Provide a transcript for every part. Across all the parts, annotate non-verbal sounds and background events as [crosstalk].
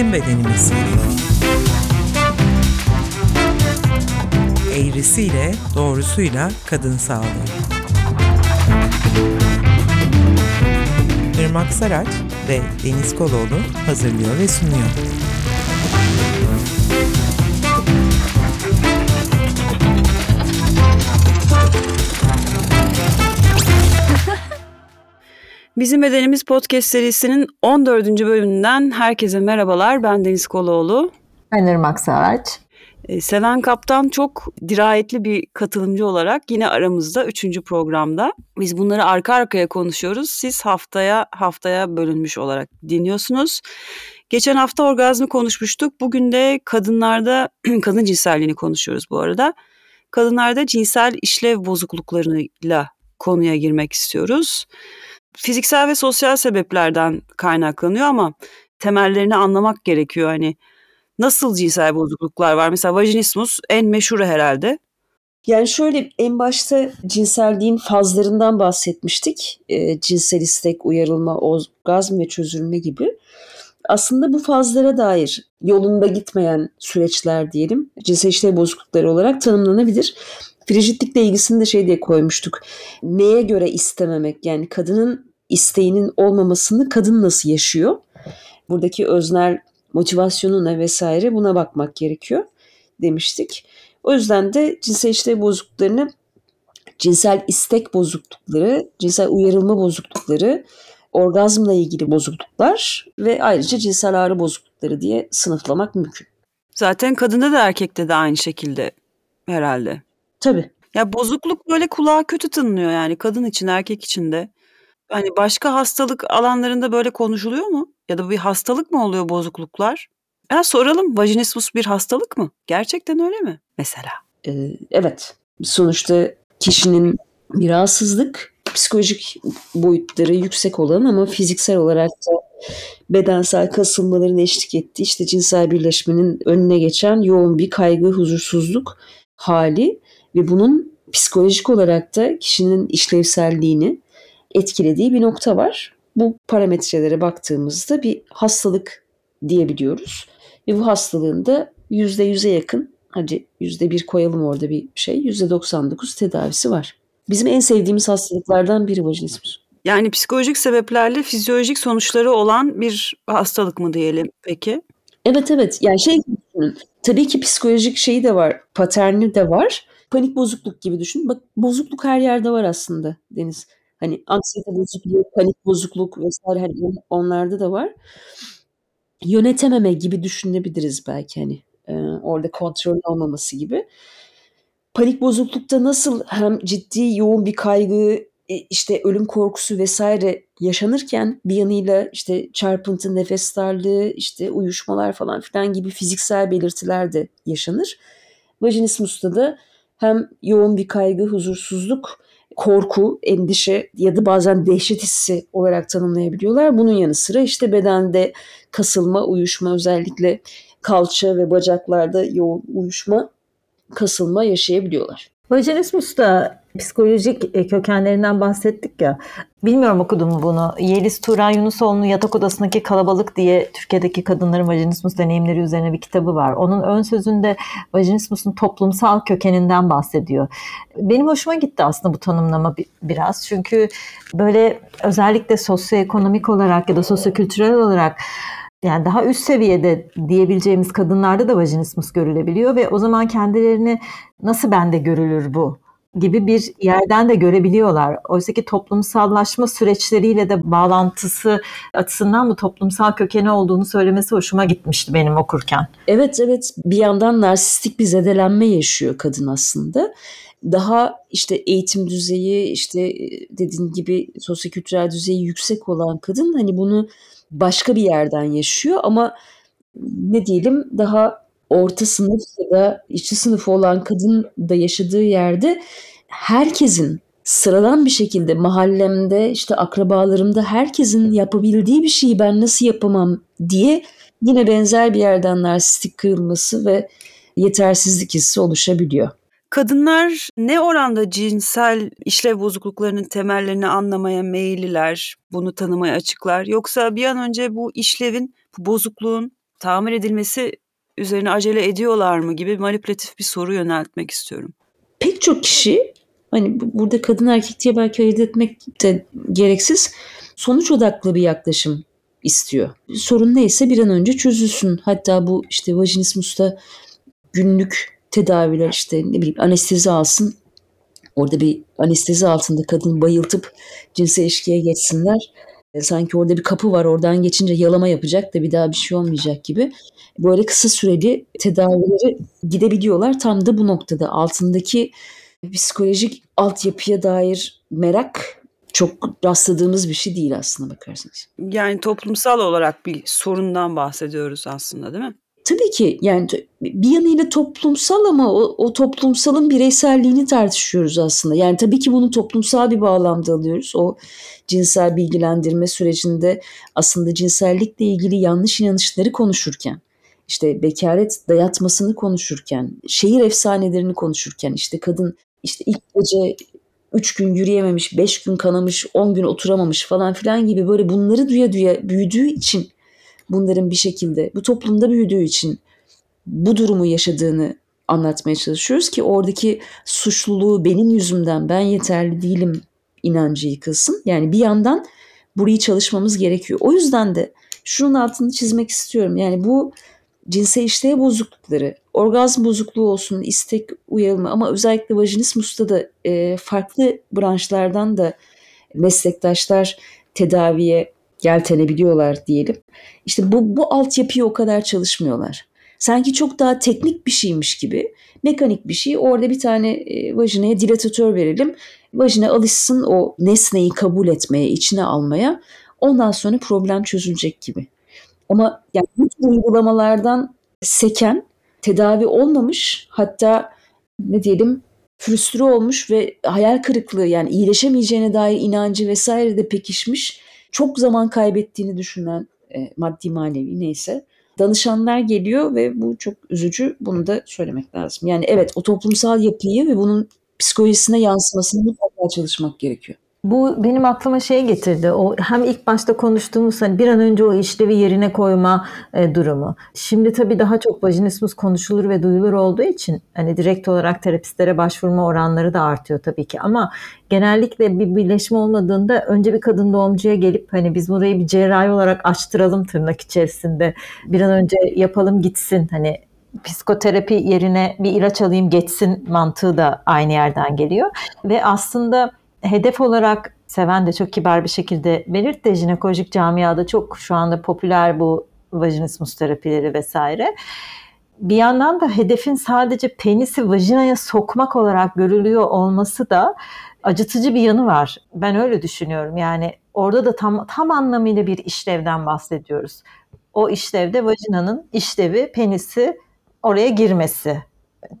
Bizim Bedenimiz Eğrisiyle, doğrusuyla kadın sağlığı Irmak Saraç ve Deniz Koloğlu hazırlıyor ve sunuyor. Bizim Bedenimiz Podcast serisinin 14. bölümünden herkese merhabalar. Ben Deniz Koloğlu. Ben Irmak Saraç. Ee, Seven Kaptan çok dirayetli bir katılımcı olarak yine aramızda 3. programda. Biz bunları arka arkaya konuşuyoruz. Siz haftaya haftaya bölünmüş olarak dinliyorsunuz. Geçen hafta orgazmı konuşmuştuk. Bugün de kadınlarda [clears throat] kadın cinselliğini konuşuyoruz bu arada. Kadınlarda cinsel işlev bozukluklarıyla konuya girmek istiyoruz fiziksel ve sosyal sebeplerden kaynaklanıyor ama temellerini anlamak gerekiyor. Hani nasıl cinsel bozukluklar var? Mesela vajinismus en meşhuru herhalde. Yani şöyle en başta cinselliğin fazlarından bahsetmiştik. E, cinsel istek, uyarılma, orgazm ve çözülme gibi. Aslında bu fazlara dair yolunda gitmeyen süreçler diyelim cinsel işlev bozuklukları olarak tanımlanabilir. Frigidlikle ilgisini de şey diye koymuştuk. Neye göre istememek yani kadının isteğinin olmamasını kadın nasıl yaşıyor? Buradaki öznel motivasyonu ne vesaire buna bakmak gerekiyor demiştik. O yüzden de cinsel işlev bozukluklarını cinsel istek bozuklukları, cinsel uyarılma bozuklukları, orgazmla ilgili bozukluklar ve ayrıca cinsel ağrı bozuklukları diye sınıflamak mümkün. Zaten kadında da erkekte de aynı şekilde herhalde. Tabii. Ya bozukluk böyle kulağa kötü tınlıyor yani kadın için erkek için de. Hani başka hastalık alanlarında böyle konuşuluyor mu? Ya da bir hastalık mı oluyor bozukluklar? Ya soralım vajinismus bir hastalık mı? Gerçekten öyle mi mesela? Ee, evet. Sonuçta kişinin bir rahatsızlık, psikolojik boyutları yüksek olan ama fiziksel olarak da bedensel kasılmaların eşlik ettiği işte cinsel birleşmenin önüne geçen yoğun bir kaygı, huzursuzluk hali ve bunun psikolojik olarak da kişinin işlevselliğini etkilediği bir nokta var. Bu parametrelere baktığımızda bir hastalık diyebiliyoruz. Ve bu hastalığın da %100'e yakın, hadi %1 koyalım orada bir şey, %99 tedavisi var. Bizim en sevdiğimiz hastalıklardan biri vajinismus. Yani psikolojik sebeplerle fizyolojik sonuçları olan bir hastalık mı diyelim peki? Evet evet. Yani şey tabii ki psikolojik şeyi de var, paterni de var. Panik bozukluk gibi düşün. Bak bozukluk her yerde var aslında Deniz. Hani anksiyete bozukluğu, panik bozukluk vesaire hani onlarda da var. Yönetememe gibi düşünebiliriz belki hani e, orada kontrol olmaması gibi. Panik bozuklukta nasıl hem ciddi yoğun bir kaygı, e, işte ölüm korkusu vesaire yaşanırken bir yanıyla işte çarpıntı, nefes darlığı, işte uyuşmalar falan filan gibi fiziksel belirtiler de yaşanır. Vajinismus'ta da hem yoğun bir kaygı, huzursuzluk, korku, endişe ya da bazen dehşet hissi olarak tanımlayabiliyorlar. Bunun yanı sıra işte bedende kasılma, uyuşma özellikle kalça ve bacaklarda yoğun uyuşma, kasılma yaşayabiliyorlar. Vajinismus da psikolojik e, kökenlerinden bahsettik ya. Bilmiyorum okudum mu bunu. Yeliz Turan Yunusoğlu'nun Yatak Odasındaki Kalabalık diye Türkiye'deki kadınların vajinismus deneyimleri üzerine bir kitabı var. Onun ön sözünde vajinismusun toplumsal kökeninden bahsediyor. Benim hoşuma gitti aslında bu tanımlama biraz. Çünkü böyle özellikle sosyoekonomik olarak ya da sosyokültürel olarak yani daha üst seviyede diyebileceğimiz kadınlarda da vajinismus görülebiliyor ve o zaman kendilerini nasıl bende görülür bu gibi bir yerden de görebiliyorlar. Oysa ki toplumsallaşma süreçleriyle de bağlantısı açısından bu toplumsal kökeni olduğunu söylemesi hoşuma gitmişti benim okurken. Evet evet bir yandan narsistik bir zedelenme yaşıyor kadın aslında. Daha işte eğitim düzeyi işte dediğin gibi sosyokültürel düzeyi yüksek olan kadın hani bunu başka bir yerden yaşıyor ama ne diyelim daha orta sınıf ya da işçi sınıfı olan kadın da yaşadığı yerde herkesin sıradan bir şekilde mahallemde işte akrabalarımda herkesin yapabildiği bir şeyi ben nasıl yapamam diye yine benzer bir yerden narsistik kırılması ve yetersizlik hissi oluşabiliyor. Kadınlar ne oranda cinsel işlev bozukluklarının temellerini anlamaya meyilliler, bunu tanımaya açıklar? Yoksa bir an önce bu işlevin, bu bozukluğun tamir edilmesi üzerine acele ediyorlar mı gibi manipülatif bir soru yöneltmek istiyorum. Pek çok kişi hani burada kadın erkek diye belki ayırt etmek de gereksiz sonuç odaklı bir yaklaşım istiyor. Sorun neyse bir an önce çözülsün. Hatta bu işte vajinismusta günlük tedaviler işte ne bileyim anestezi alsın. Orada bir anestezi altında kadın bayıltıp cinsel ilişkiye geçsinler. E, sanki orada bir kapı var oradan geçince yalama yapacak da bir daha bir şey olmayacak gibi. Böyle kısa süreli tedavileri gidebiliyorlar tam da bu noktada. Altındaki psikolojik altyapıya dair merak çok rastladığımız bir şey değil aslında bakarsanız. Yani toplumsal olarak bir sorundan bahsediyoruz aslında değil mi? Tabii ki yani bir yanıyla toplumsal ama o, o toplumsalın bireyselliğini tartışıyoruz aslında. Yani tabii ki bunu toplumsal bir bağlamda alıyoruz. O cinsel bilgilendirme sürecinde aslında cinsellikle ilgili yanlış inanışları konuşurken, işte bekaret dayatmasını konuşurken, şehir efsanelerini konuşurken, işte kadın işte ilk gece üç gün yürüyememiş, beş gün kanamış, on gün oturamamış falan filan gibi böyle bunları duya duya büyüdüğü için bunların bir şekilde bu toplumda büyüdüğü için bu durumu yaşadığını anlatmaya çalışıyoruz ki oradaki suçluluğu benim yüzümden ben yeterli değilim inancı yıkılsın. Yani bir yandan burayı çalışmamız gerekiyor. O yüzden de şunun altını çizmek istiyorum. Yani bu cinsel işlev bozuklukları, orgazm bozukluğu olsun, istek uyarılma ama özellikle vajinismusta da e, farklı branşlardan da meslektaşlar tedaviye yeltenebiliyorlar diyelim. İşte bu, bu altyapıyı o kadar çalışmıyorlar. Sanki çok daha teknik bir şeymiş gibi, mekanik bir şey. Orada bir tane e, vajinaya dilatatör verelim. Vajina alışsın o nesneyi kabul etmeye, içine almaya. Ondan sonra problem çözülecek gibi. Ama yani bu uygulamalardan seken, tedavi olmamış hatta ne diyelim früstrü olmuş ve hayal kırıklığı yani iyileşemeyeceğine dair inancı vesaire de pekişmiş çok zaman kaybettiğini düşünen e, maddi manevi neyse danışanlar geliyor ve bu çok üzücü. Bunu da söylemek lazım. Yani evet o toplumsal yapıyı ve bunun psikolojisine yansımasını mutlaka çalışmak gerekiyor. Bu benim aklıma şey getirdi. O hem ilk başta konuştuğumuz hani bir an önce o işlevi yerine koyma e, durumu. Şimdi tabii daha çok vajinismus konuşulur ve duyulur olduğu için hani direkt olarak terapistlere başvurma oranları da artıyor tabii ki. Ama genellikle bir birleşme olmadığında önce bir kadın doğumcuya gelip hani biz burayı bir cerrahi olarak açtıralım tırnak içerisinde. Bir an önce yapalım gitsin hani psikoterapi yerine bir ilaç alayım geçsin mantığı da aynı yerden geliyor. Ve aslında hedef olarak seven de çok kibar bir şekilde belirtti. Jinekolojik camiada çok şu anda popüler bu vajinismus terapileri vesaire. Bir yandan da hedefin sadece penisi vajinaya sokmak olarak görülüyor olması da acıtıcı bir yanı var. Ben öyle düşünüyorum. Yani orada da tam tam anlamıyla bir işlevden bahsediyoruz. O işlevde vajinanın işlevi penisi oraya girmesi.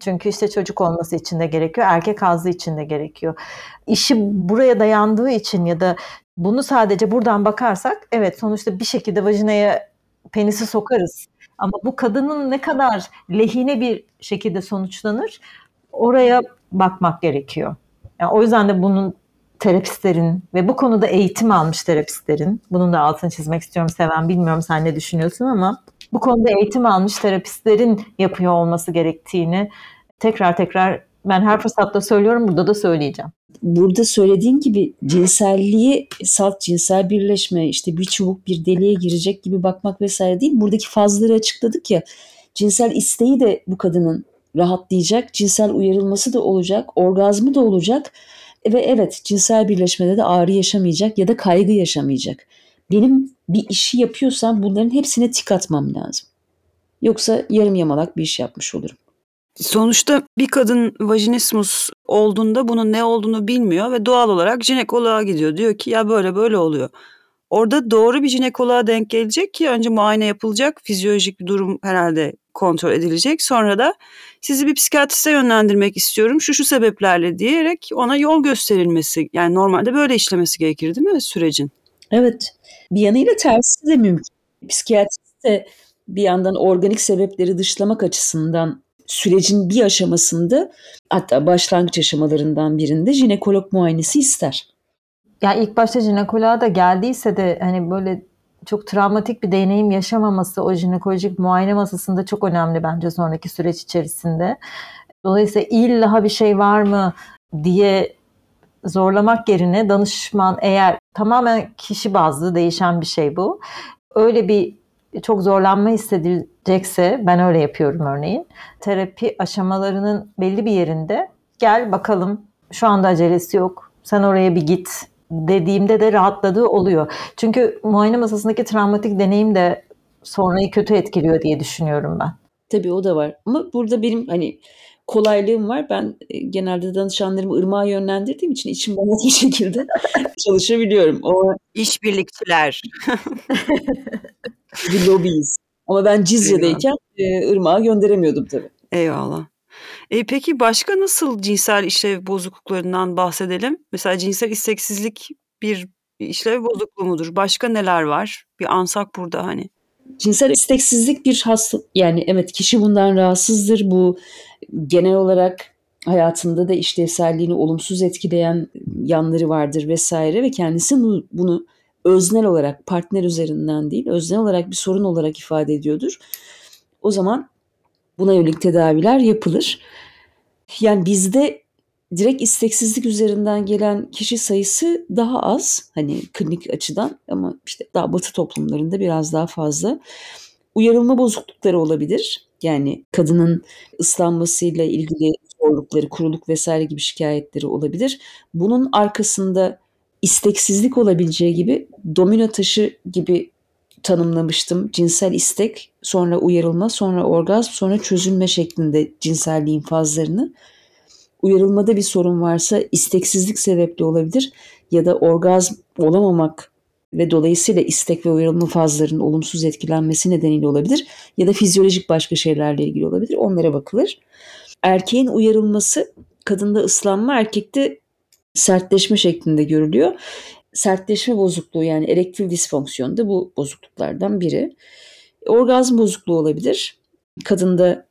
Çünkü işte çocuk olması için de gerekiyor, erkek hazzı için de gerekiyor. İşi buraya dayandığı için ya da bunu sadece buradan bakarsak evet sonuçta bir şekilde vajinaya penisi sokarız. Ama bu kadının ne kadar lehine bir şekilde sonuçlanır oraya bakmak gerekiyor. Yani o yüzden de bunun terapistlerin ve bu konuda eğitim almış terapistlerin, bunun da altını çizmek istiyorum Seven, bilmiyorum sen ne düşünüyorsun ama bu konuda eğitim almış terapistlerin yapıyor olması gerektiğini tekrar tekrar ben her fırsatta söylüyorum burada da söyleyeceğim. Burada söylediğin gibi cinselliği salt cinsel birleşme işte bir çubuk bir deliğe girecek gibi bakmak vesaire değil. Buradaki fazları açıkladık ya cinsel isteği de bu kadının rahatlayacak, cinsel uyarılması da olacak, orgazmı da olacak ve evet cinsel birleşmede de ağrı yaşamayacak ya da kaygı yaşamayacak. Benim bir işi yapıyorsam bunların hepsine tik atmam lazım. Yoksa yarım yamalak bir iş yapmış olurum. Sonuçta bir kadın vajinismus olduğunda bunun ne olduğunu bilmiyor ve doğal olarak jinekoloğa gidiyor. Diyor ki ya böyle böyle oluyor. Orada doğru bir jinekoloğa denk gelecek ki önce muayene yapılacak. Fizyolojik bir durum herhalde kontrol edilecek. Sonra da sizi bir psikiyatriste yönlendirmek istiyorum şu şu sebeplerle diyerek ona yol gösterilmesi. Yani normalde böyle işlemesi gerekir değil mi sürecin? Evet. Bir yanıyla tersi de mümkün. Psikiyatrist de bir yandan organik sebepleri dışlamak açısından sürecin bir aşamasında hatta başlangıç aşamalarından birinde jinekolog muayenesi ister. Ya ilk başta jinekoloğa da geldiyse de hani böyle çok travmatik bir deneyim yaşamaması o jinekolojik muayene masasında çok önemli bence sonraki süreç içerisinde. Dolayısıyla illa bir şey var mı diye zorlamak yerine danışman eğer tamamen kişi bazlı değişen bir şey bu. Öyle bir çok zorlanma hissedilecekse ben öyle yapıyorum örneğin. Terapi aşamalarının belli bir yerinde gel bakalım şu anda acelesi yok. Sen oraya bir git dediğimde de rahatladığı oluyor. Çünkü muayene masasındaki travmatik deneyim de sonrayı kötü etkiliyor diye düşünüyorum ben. Tabii o da var. Ama burada benim hani kolaylığım var. Ben e, genelde danışanlarımı ırmağa yönlendirdiğim için içim rahat bir şekilde [laughs] çalışabiliyorum. O İşbirlikçiler. [laughs] bir lobiyiz. Ama ben Cizre'deyken e, ırmağa gönderemiyordum tabii. Eyvallah. E, peki başka nasıl cinsel işlev bozukluklarından bahsedelim? Mesela cinsel isteksizlik bir işlev bozukluğu mudur? Başka neler var? Bir ansak burada hani. Cinsel isteksizlik bir hastalık. Yani evet kişi bundan rahatsızdır. Bu genel olarak hayatında da işlevselliğini olumsuz etkileyen yanları vardır vesaire ve kendisi bunu öznel olarak partner üzerinden değil öznel olarak bir sorun olarak ifade ediyordur. O zaman buna yönelik tedaviler yapılır. Yani bizde direkt isteksizlik üzerinden gelen kişi sayısı daha az hani klinik açıdan ama işte daha batı toplumlarında biraz daha fazla. Uyarılma bozuklukları olabilir. Yani kadının ıslanmasıyla ilgili zorlukları, kuruluk vesaire gibi şikayetleri olabilir. Bunun arkasında isteksizlik olabileceği gibi domino taşı gibi tanımlamıştım. Cinsel istek, sonra uyarılma, sonra orgazm, sonra çözülme şeklinde cinselliğin fazlarını. Uyarılmada bir sorun varsa isteksizlik sebepli olabilir ya da orgazm olamamak ve dolayısıyla istek ve uyarılma fazlarının olumsuz etkilenmesi nedeniyle olabilir ya da fizyolojik başka şeylerle ilgili olabilir. Onlara bakılır. Erkeğin uyarılması kadında ıslanma, erkekte sertleşme şeklinde görülüyor. Sertleşme bozukluğu yani erektil disfonksiyon da bu bozukluklardan biri. Orgazm bozukluğu olabilir. Kadında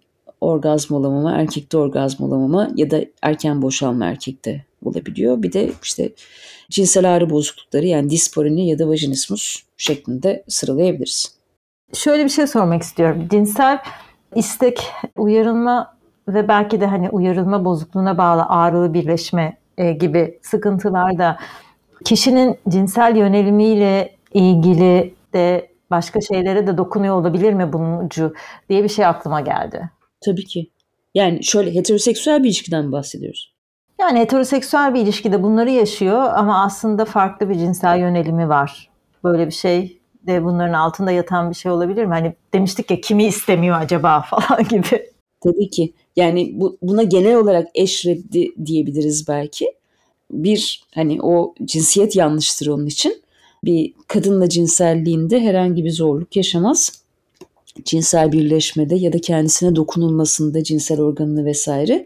orgazm olamama, erkekte orgazm olamama ya da erken boşalma erkekte olabiliyor. Bir de işte cinsel ağrı bozuklukları yani disparini ya da vajinismus şeklinde sıralayabiliriz. Şöyle bir şey sormak istiyorum. Cinsel istek, uyarılma ve belki de hani uyarılma bozukluğuna bağlı ağrılı birleşme e, gibi sıkıntılar da kişinin cinsel yönelimiyle ilgili de başka şeylere de dokunuyor olabilir mi bunun ucu diye bir şey aklıma geldi. Tabii ki. Yani şöyle heteroseksüel bir ilişkiden bahsediyoruz. Yani heteroseksüel bir ilişkide bunları yaşıyor ama aslında farklı bir cinsel yönelimi var. Böyle bir şey de bunların altında yatan bir şey olabilir mi? Hani demiştik ya kimi istemiyor acaba [laughs] falan gibi. Tabii ki. Yani bu, buna genel olarak eş reddi diyebiliriz belki. Bir hani o cinsiyet yanlıştır onun için. Bir kadınla cinselliğinde herhangi bir zorluk yaşamaz. Cinsel birleşmede ya da kendisine dokunulmasında cinsel organını vesaire.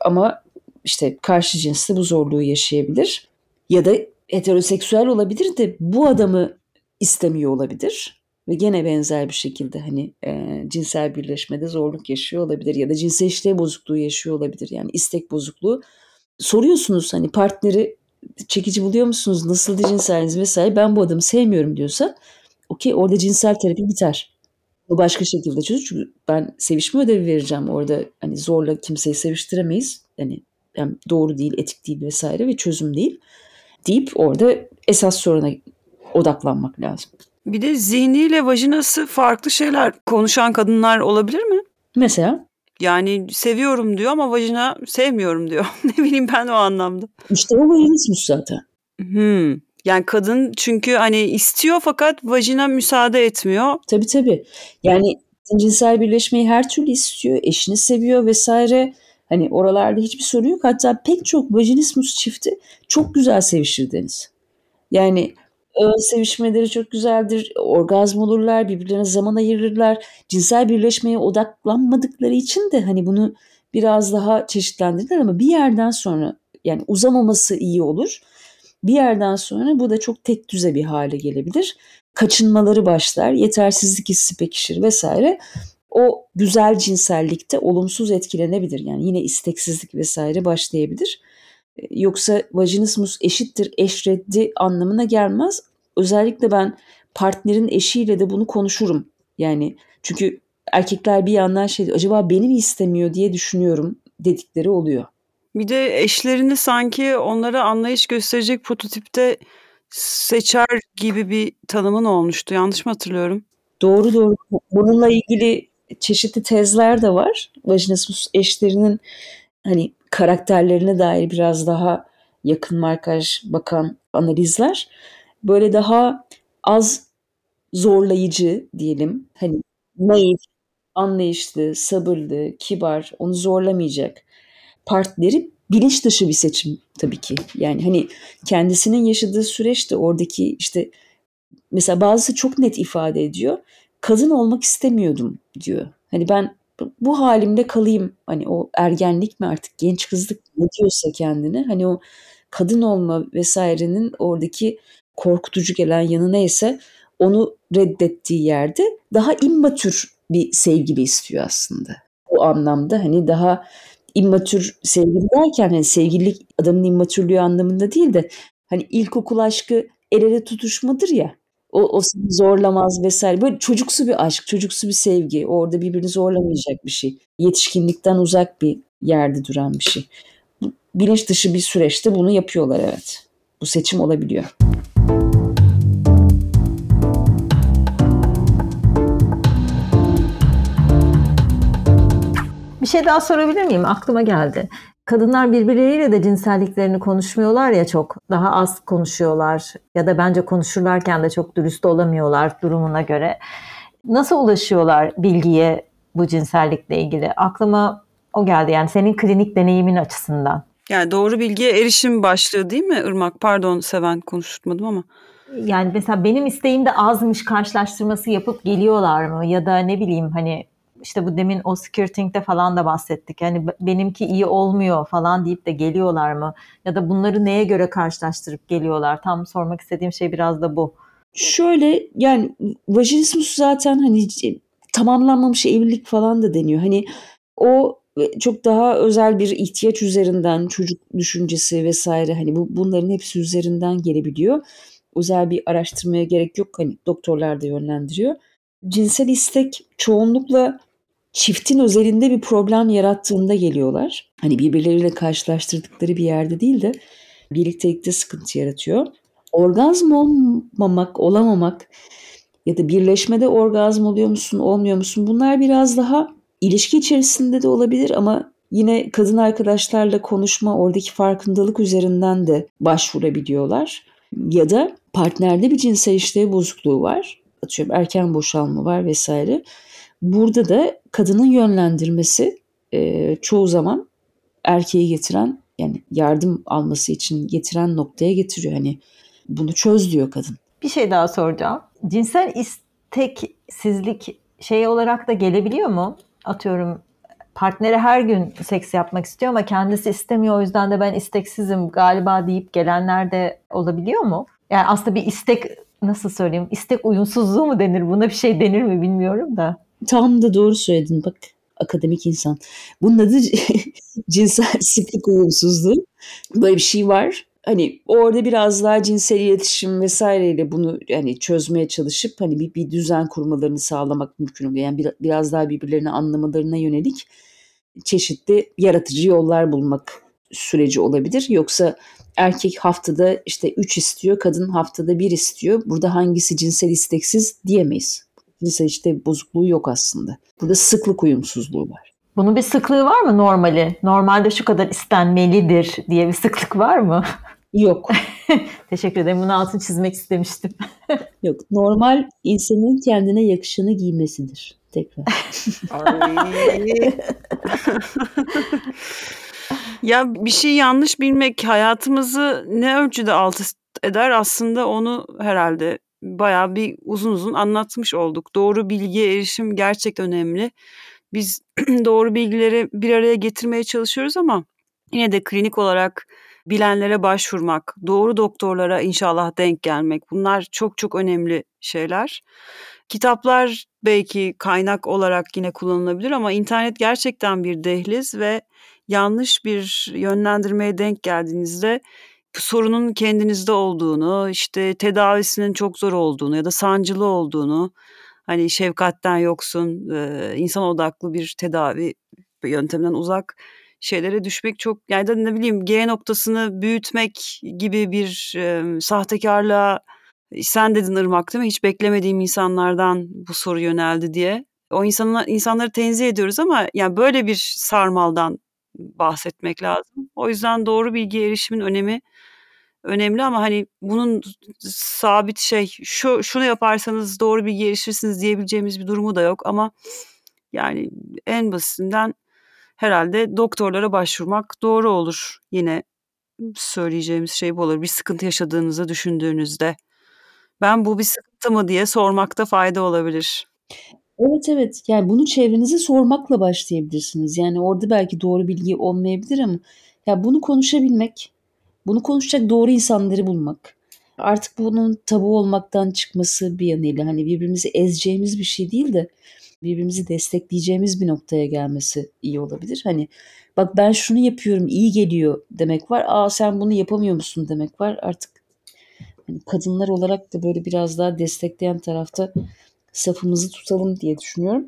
Ama işte karşı cinsle bu zorluğu yaşayabilir. Ya da heteroseksüel olabilir de bu adamı istemiyor olabilir ve gene benzer bir şekilde hani e, cinsel birleşmede zorluk yaşıyor olabilir ya da cinsel işlev bozukluğu yaşıyor olabilir yani istek bozukluğu soruyorsunuz hani partneri çekici buluyor musunuz nasıl cinseliniz vesaire ben bu adamı sevmiyorum diyorsa okey orada cinsel terapi biter. Bu başka şekilde çözülür çünkü ben sevişme ödevi vereceğim orada hani zorla kimseyi seviştiremeyiz hani yani doğru değil etik değil vesaire ve çözüm değil deyip orada esas soruna odaklanmak lazım. Bir de zihniyle vajinası farklı şeyler konuşan kadınlar olabilir mi? Mesela? Yani seviyorum diyor ama vajina sevmiyorum diyor. [laughs] ne bileyim ben o anlamda. İşte o vajinismus zaten. Hmm. Yani kadın çünkü hani istiyor fakat vajina müsaade etmiyor. Tabii tabii. Yani cinsel birleşmeyi her türlü istiyor, eşini seviyor vesaire. Hani oralarda hiçbir sorun yok. Hatta pek çok vajinismus çifti çok güzel sevişir Deniz. Yani ön sevişmeleri çok güzeldir. Orgazm olurlar, birbirlerine zaman ayırırlar. Cinsel birleşmeye odaklanmadıkları için de hani bunu biraz daha çeşitlendirirler ama bir yerden sonra yani uzamaması iyi olur. Bir yerden sonra bu da çok tek düze bir hale gelebilir. Kaçınmaları başlar, yetersizlik hissi pekişir vesaire. O güzel cinsellikte olumsuz etkilenebilir. Yani yine isteksizlik vesaire başlayabilir. Yoksa vajinismus eşittir eşreddi anlamına gelmez. Özellikle ben partnerin eşiyle de bunu konuşurum. Yani çünkü erkekler bir yandan şey acaba beni mi istemiyor diye düşünüyorum dedikleri oluyor. Bir de eşlerini sanki onlara anlayış gösterecek prototipte seçer gibi bir tanımın olmuştu. Yanlış mı hatırlıyorum? Doğru doğru. Bununla ilgili çeşitli tezler de var. Vajinismus eşlerinin hani karakterlerine dair biraz daha yakın markaj bakan analizler. Böyle daha az zorlayıcı diyelim. Hani naif, anlayışlı, sabırlı, kibar, onu zorlamayacak partneri bilinç dışı bir seçim tabii ki. Yani hani kendisinin yaşadığı süreçte oradaki işte mesela bazısı çok net ifade ediyor. Kadın olmak istemiyordum diyor. Hani ben bu halimde kalayım. Hani o ergenlik mi artık genç kızlık ne diyorsa kendine hani o kadın olma vesairenin oradaki korkutucu gelen yanı neyse onu reddettiği yerde daha immatür bir sevgili istiyor aslında. O anlamda hani daha immatür sevgili derken hani sevgililik adamın immatürlüğü anlamında değil de hani ilkokul aşkı el ele tutuşmadır ya. O, o seni zorlamaz vesaire. Böyle çocuksu bir aşk, çocuksu bir sevgi. Orada birbirini zorlamayacak bir şey. Yetişkinlikten uzak bir yerde duran bir şey. Bilinç dışı bir süreçte bunu yapıyorlar evet. Bu seçim olabiliyor. Bir şey daha sorabilir miyim? Aklıma geldi. Kadınlar birbirleriyle de cinselliklerini konuşmuyorlar ya çok. Daha az konuşuyorlar ya da bence konuşurlarken de çok dürüst olamıyorlar durumuna göre. Nasıl ulaşıyorlar bilgiye bu cinsellikle ilgili? Aklıma o geldi yani senin klinik deneyimin açısından. Yani doğru bilgiye erişim başlığı değil mi Irmak? Pardon Seven konuşturmadım ama. Yani mesela benim isteğim de azmış karşılaştırması yapıp geliyorlar mı? Ya da ne bileyim hani işte bu demin o skirting'de falan da bahsettik. Yani benimki iyi olmuyor falan deyip de geliyorlar mı? Ya da bunları neye göre karşılaştırıp geliyorlar? Tam sormak istediğim şey biraz da bu. Şöyle yani vajinismus zaten hani tamamlanmamış evlilik falan da deniyor. Hani o çok daha özel bir ihtiyaç üzerinden çocuk düşüncesi vesaire hani bu bunların hepsi üzerinden gelebiliyor. Özel bir araştırmaya gerek yok hani doktorlar da yönlendiriyor. Cinsel istek çoğunlukla çiftin özelinde bir problem yarattığında geliyorlar. Hani birbirleriyle karşılaştırdıkları bir yerde değil de birliktelikte sıkıntı yaratıyor. Orgazm olmamak, olamamak ya da birleşmede orgazm oluyor musun, olmuyor musun? Bunlar biraz daha ilişki içerisinde de olabilir ama yine kadın arkadaşlarla konuşma, oradaki farkındalık üzerinden de başvurabiliyorlar. Ya da partnerde bir cinsel işlev bozukluğu var. Atıyorum erken boşalma var vesaire. Burada da kadının yönlendirmesi e, çoğu zaman erkeği getiren yani yardım alması için getiren noktaya getiriyor. Hani bunu çöz diyor kadın. Bir şey daha soracağım. Cinsel isteksizlik şey olarak da gelebiliyor mu? Atıyorum partneri her gün seks yapmak istiyor ama kendisi istemiyor o yüzden de ben isteksizim galiba deyip gelenler de olabiliyor mu? Yani aslında bir istek nasıl söyleyeyim istek uyumsuzluğu mu denir buna bir şey denir mi bilmiyorum da. Tam da doğru söyledin bak akademik insan. Bunun adı [laughs] cinsel istek uyumsuzluğu. Böyle bir şey var. Hani orada biraz daha cinsel iletişim vesaireyle bunu yani çözmeye çalışıp hani bir, bir düzen kurmalarını sağlamak mümkün oluyor. Yani bir, biraz daha birbirlerini anlamalarına yönelik çeşitli yaratıcı yollar bulmak süreci olabilir. Yoksa erkek haftada işte 3 istiyor, kadın haftada 1 istiyor. Burada hangisi cinsel isteksiz diyemeyiz. İşte bozukluğu yok aslında. Burada sıklık uyumsuzluğu var. Bunun bir sıklığı var mı normali? Normalde şu kadar istenmelidir diye bir sıklık var mı? Yok. [laughs] Teşekkür ederim. Bunu altını çizmek istemiştim. [laughs] Yok. Normal insanın kendine yakışanı giymesidir. Tekrar. [laughs] ya bir şey yanlış bilmek hayatımızı ne ölçüde alt eder aslında onu herhalde bayağı bir uzun uzun anlatmış olduk. Doğru bilgiye erişim gerçekten önemli. Biz [clears throat] doğru bilgileri bir araya getirmeye çalışıyoruz ama yine de klinik olarak bilenlere başvurmak, doğru doktorlara inşallah denk gelmek bunlar çok çok önemli şeyler. Kitaplar belki kaynak olarak yine kullanılabilir ama internet gerçekten bir dehliz ve yanlış bir yönlendirmeye denk geldiğinizde sorunun kendinizde olduğunu, işte tedavisinin çok zor olduğunu ya da sancılı olduğunu, hani şefkatten yoksun, insan odaklı bir tedavi yönteminden uzak şeylere düşmek çok yani da ne bileyim G noktasını büyütmek gibi bir e, sahtekarlığa sen dedin Irmak değil mi? Hiç beklemediğim insanlardan bu soru yöneldi diye. O insanlar, insanları tenzih ediyoruz ama yani böyle bir sarmaldan bahsetmek lazım. O yüzden doğru bilgi erişimin önemi önemli ama hani bunun sabit şey şu şunu yaparsanız doğru bilgi erişirsiniz diyebileceğimiz bir durumu da yok ama yani en basitinden herhalde doktorlara başvurmak doğru olur. Yine söyleyeceğimiz şey bu olur. Bir sıkıntı yaşadığınızı düşündüğünüzde ben bu bir sıkıntı mı diye sormakta fayda olabilir. Evet evet yani bunu çevrenize sormakla başlayabilirsiniz. Yani orada belki doğru bilgi olmayabilir ama ya bunu konuşabilmek, bunu konuşacak doğru insanları bulmak. Artık bunun tabu olmaktan çıkması bir yanıyla hani birbirimizi ezeceğimiz bir şey değil de birbirimizi destekleyeceğimiz bir noktaya gelmesi iyi olabilir. Hani bak ben şunu yapıyorum iyi geliyor demek var. Aa sen bunu yapamıyor musun demek var. Artık hani kadınlar olarak da böyle biraz daha destekleyen tarafta safımızı tutalım diye düşünüyorum.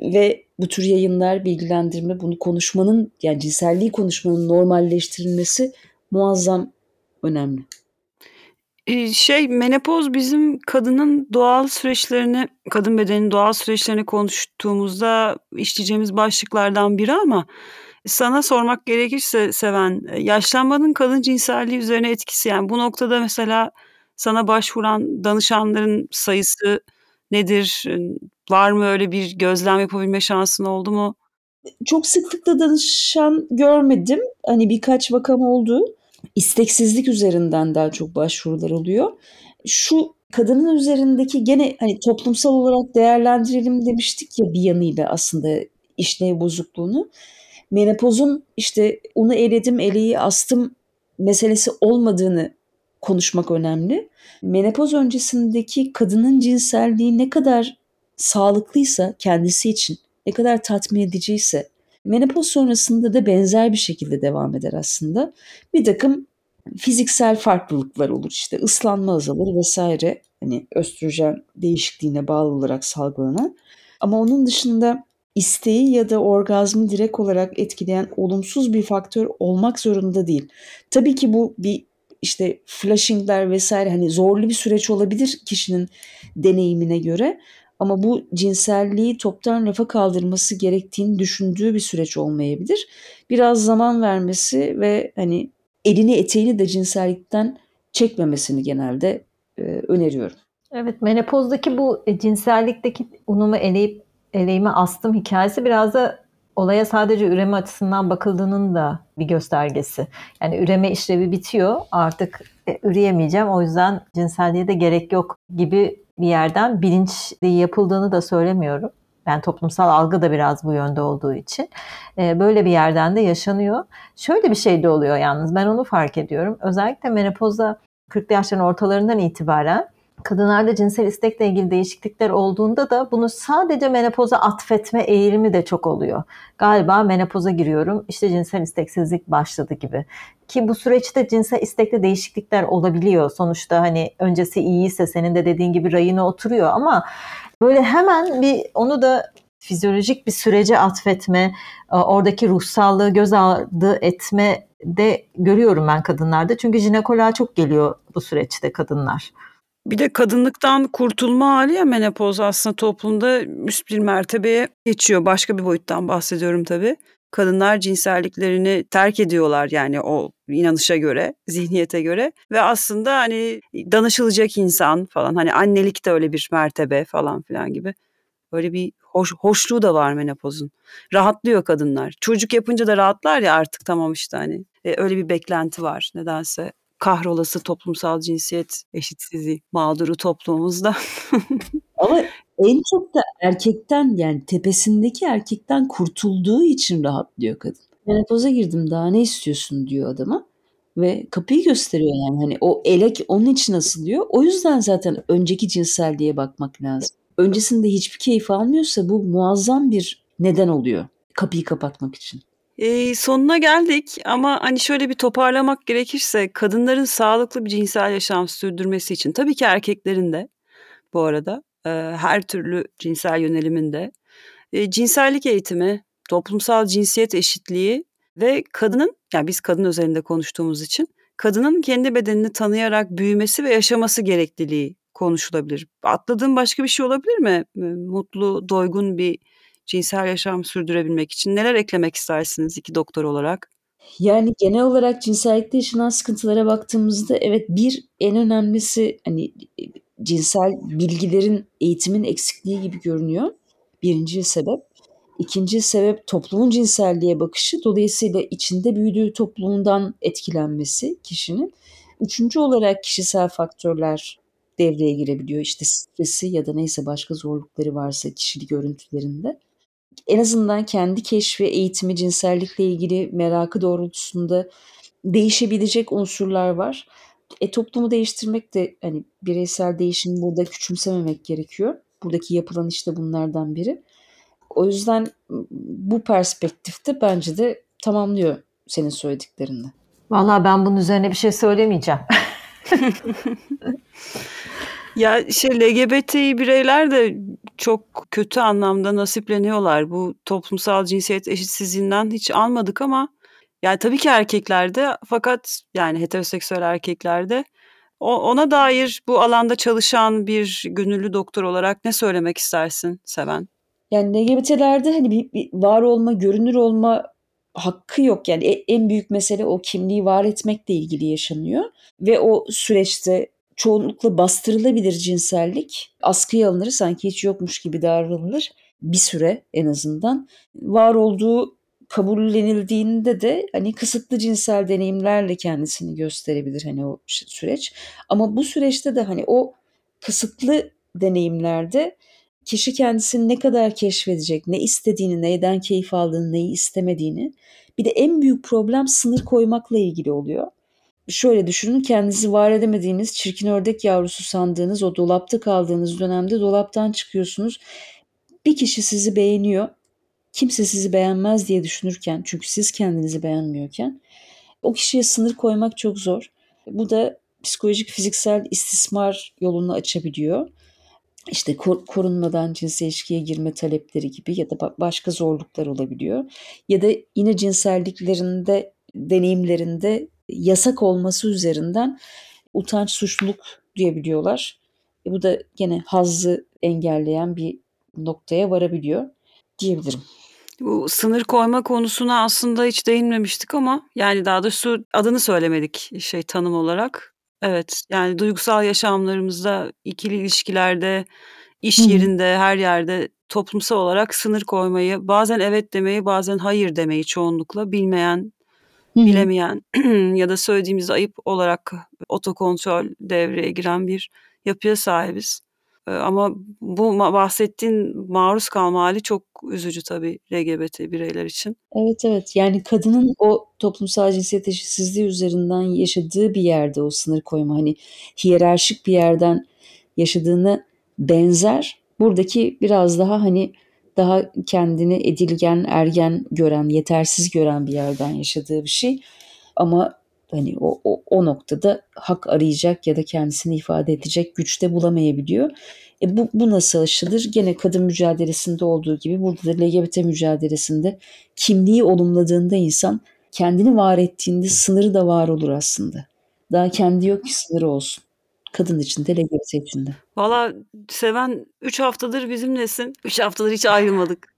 Ve bu tür yayınlar, bilgilendirme, bunu konuşmanın yani cinselliği konuşmanın normalleştirilmesi muazzam önemli. şey menopoz bizim kadının doğal süreçlerini, kadın bedeninin doğal süreçlerini konuştuğumuzda işleyeceğimiz başlıklardan biri ama sana sormak gerekirse Seven, yaşlanmanın kadın cinselliği üzerine etkisi yani bu noktada mesela sana başvuran danışanların sayısı nedir? Var mı öyle bir gözlem yapabilme şansın oldu mu? Çok sıklıkla danışan görmedim. Hani birkaç vakam oldu. İsteksizlik üzerinden daha çok başvurular oluyor. Şu kadının üzerindeki gene hani toplumsal olarak değerlendirelim demiştik ya bir yanıyla aslında işlev bozukluğunu. Menopozun işte onu eledim, eleği astım meselesi olmadığını konuşmak önemli. Menopoz öncesindeki kadının cinselliği ne kadar sağlıklıysa kendisi için, ne kadar tatmin ediciyse menopoz sonrasında da benzer bir şekilde devam eder aslında. Bir takım fiziksel farklılıklar olur işte ıslanma azalır vesaire hani östrojen değişikliğine bağlı olarak salgılanan. Ama onun dışında isteği ya da orgazmı direkt olarak etkileyen olumsuz bir faktör olmak zorunda değil. Tabii ki bu bir işte flashingler vesaire hani zorlu bir süreç olabilir kişinin deneyimine göre ama bu cinselliği toptan rafa kaldırması gerektiğini düşündüğü bir süreç olmayabilir. Biraz zaman vermesi ve hani elini eteğini de cinsellikten çekmemesini genelde e, öneriyorum. Evet menopozdaki bu e, cinsellikteki unumu eleyip eleğime astım hikayesi biraz da olaya sadece üreme açısından bakıldığının da bir göstergesi. Yani üreme işlevi bitiyor artık e, üreyemeyeceğim o yüzden cinselliğe de gerek yok gibi bir yerden bilinçli yapıldığını da söylemiyorum. Yani toplumsal algı da biraz bu yönde olduğu için. E, böyle bir yerden de yaşanıyor. Şöyle bir şey de oluyor yalnız ben onu fark ediyorum. Özellikle menopozda 40 yaşların ortalarından itibaren kadınlarda cinsel istekle ilgili değişiklikler olduğunda da bunu sadece menopoza atfetme eğilimi de çok oluyor. Galiba menopoza giriyorum işte cinsel isteksizlik başladı gibi. Ki bu süreçte cinsel istekte değişiklikler olabiliyor. Sonuçta hani öncesi iyiyse senin de dediğin gibi rayına oturuyor ama böyle hemen bir onu da fizyolojik bir sürece atfetme, oradaki ruhsallığı göz ardı etme de görüyorum ben kadınlarda. Çünkü jinekoloğa çok geliyor bu süreçte kadınlar. Bir de kadınlıktan kurtulma hali ya menopoz aslında toplumda üst bir mertebeye geçiyor. Başka bir boyuttan bahsediyorum tabii. Kadınlar cinselliklerini terk ediyorlar yani o inanışa göre, zihniyete göre ve aslında hani danışılacak insan falan hani annelik de öyle bir mertebe falan filan gibi. Böyle bir hoş, hoşluğu da var menopozun. Rahatlıyor kadınlar. Çocuk yapınca da rahatlar ya artık tamam işte hani. E, öyle bir beklenti var nedense kahrolası toplumsal cinsiyet eşitsizliği mağduru toplumumuzda. [laughs] Ama en çok da erkekten yani tepesindeki erkekten kurtulduğu için rahatlıyor kadın. Menopoza girdim daha ne istiyorsun diyor adama ve kapıyı gösteriyor yani hani o elek onun için asılıyor. O yüzden zaten önceki cinselliğe bakmak lazım. Öncesinde hiçbir keyif almıyorsa bu muazzam bir neden oluyor kapıyı kapatmak için. Eee, sonuna geldik ama, hani, şöyle bir toparlamak gerekirse kadınların sağlıklı bir cinsel yaşam sürdürmesi için tabii ki erkeklerin de bu arada, eee, her türlü cinsel yönelimin de, cinsellik eğitimi, toplumsal cinsiyet eşitliği ve kadının, yani biz kadın özelinde konuştuğumuz için, kadının kendi bedenini tanıyarak büyümesi ve yaşaması gerekliliği konuşulabilir. Atladığım başka bir şey olabilir mi? Mutlu, doygun bir cinsel yaşam sürdürebilmek için neler eklemek istersiniz 2 doktor olarak? Yani, genel olarak cinsellikte yaşanan sıkıntılara baktığımızda evet, bir en önemlisi, hani, eee, cinsel bilgilerin, eğitimin eksikliği gibi görünüyor. 1'inci sebep. 2'nci sebep toplumun cinselliğe bakışı. Dolayısıyla içinde büyüdüğü toplumdan etkilenmesi kişinin. 3'üncü olarak kişisel faktörler devreye girebiliyor. İşte, stresi ya da neyse başka zorlukları varsa kişilik örüntülerinde. En azından kendi keşfi, eğitimi, cinsellikle ilgili merakı doğrultusunda değişebilecek unsurlar var. E, toplumu değiştirmek de, hani, bireysel değişimi burada küçümsememek gerekiyor. Buradaki yapılan iş de bunlardan biri. O yüzden bu perspektifte bence de tamamlıyor senin söylediklerini. Valla ben bunun üzerine bir şey söylemeyeceğim. [laughs] Ya, şey, LGBTİ bireyler de çok kötü anlamda nasipleniyorlar. Bu toplumsal cinsiyet eşitsizliğinden hiç almadık ama, yani, tabii ki erkeklerde fakat, yani, heteroseksüel erkeklerde o ona dair bu alanda çalışan bir gönüllü doktor olarak ne söylemek istersin Seven? Yani, LGBT'lerde, hani, bir bir var olma, görünür olma hakkı yok. Yani, e en büyük mesele o kimliği var etmekle ilgili yaşanıyor ve o süreçte çoğunlukla bastırılabilir cinsellik askıya alınır, sanki hiç yokmuş gibi davranılır. Bir süre en azından. Var olduğu kabullenildiğinde de, hani, kısıtlı cinsel deneyimlerle kendisini gösterebilir, hani, o süreç. Ama bu süreçte de, hani, o kısıtlı deneyimlerde kişi kendisini ne kadar keşfedecek, ne istediğini, neyden keyif aldığını, neyi istemediğini, bir de en büyük problem sınır koymakla ilgili oluyor. Şöyle düşünün, kendinizi var edemediğiniz, çirkin ördek yavrusu sandığınız, o dolapta kaldığınız dönemde dolaptan çıkıyorsunuz. Bir kişi sizi beğeniyor, kimse sizi beğenmez diye düşünürken, çünkü siz kendinizi beğenmiyorken, o kişiye sınır koymak çok zor. Bu da psikolojik, fiziksel istismar yolunu açabiliyor. İşte, ko korunmadan cinsel ilişkiye girme talepleri gibi ya da ba başka zorluklar olabiliyor. Ya da yine cinselliklerinde, deneyimlerinde yasak olması üzerinden utanç, suçluluk duyabiliyorlar. E, bu da gene hazzı engelleyen bir noktaya varabiliyor diyebilirim. Bu sınır koyma konusuna aslında hiç değinmemiştik ama, yani, daha doğrusu adını söylemedik, şey, tanım olarak. Evet, yani, duygusal yaşamlarımızda, ikili ilişkilerde, iş yerinde, her yerde toplumsal olarak sınır koymayı, bazen evet demeyi, bazen hayır demeyi çoğunlukla bilmeyen, Hı hı. bilemeyen [clears throat] ya da söylediğimizde ayıp olarak otokontrol devreye giren bir yapıya sahibiz. Eee, ama bu bahsettiğin maruz kalma hâli çok üzücü tabii LGBT bireyler için. Evet, evet. Yani, kadının o toplumsal cinsiyet eşitsizliği üzerinden yaşadığı bir yerde o sınır koyma, hani, hiyerarşik bir yerden yaşadığına benzer. Buradaki biraz daha, hani, daha kendini edilgen, ergen gören, yetersiz gören bir yerden yaşadığı bir şey. Ama, hani, o o o noktada hak arayacak ya da kendisini ifade edecek güç de bulamayabiliyor. E, bu bu nasıl aşılır? Gene kadın mücadelesinde olduğu gibi burada da LGBT mücadelesinde kimliği olumladığında insan, kendini var ettiğinde sınırı da var olur aslında. Daha kendi yok ki sınırı olsun. Kadın için de LGBT için de. Valla Seven 3 haftadır bizimlesin. 3 [laughs] haftadır hiç ayrılmadık.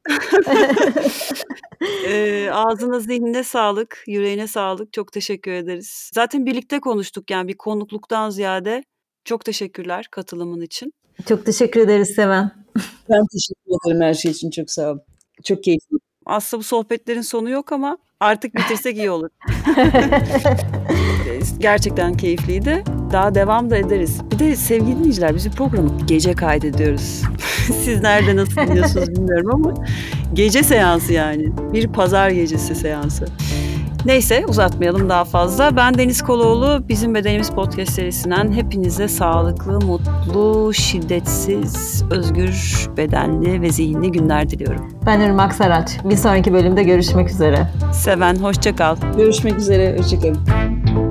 Eee, [laughs] ağzına zihnine sağlık, yüreğine sağlık. Çok teşekkür ederiz. Zaten birlikte konuştuk, yani, bir konukluktan ziyade. Çok teşekkürler katılımın için. Çok teşekkür ederiz Seven. [laughs] Ben teşekkür ederim her şey için. Çok sağ ol. Çok keyifli. Aslında bu sohbetlerin sonu yok ama artık bitirsek iyi olur. Gerçekten keyifliydi. Daha devam da ederiz. Bir de sevgili dinleyiciler, biz bu programı gece kaydediyoruz. [laughs] Siz nerede nasıl dinliyorsunuz bilmiyorum ama gece seansı yani. Bir pazar gecesi seansı. Neyse uzatmayalım daha fazla. Ben Deniz Koloğlu. Bizim Bedenimiz Podcast serisinden hepinize sağlıklı, mutlu, şiddetsiz, özgür, bedenli ve zihinli günler diliyorum. Ben Irmak Saraç. Bir sonraki bölümde görüşmek üzere. Seven, hoşça kal. Görüşmek üzere. Hoşçakalın.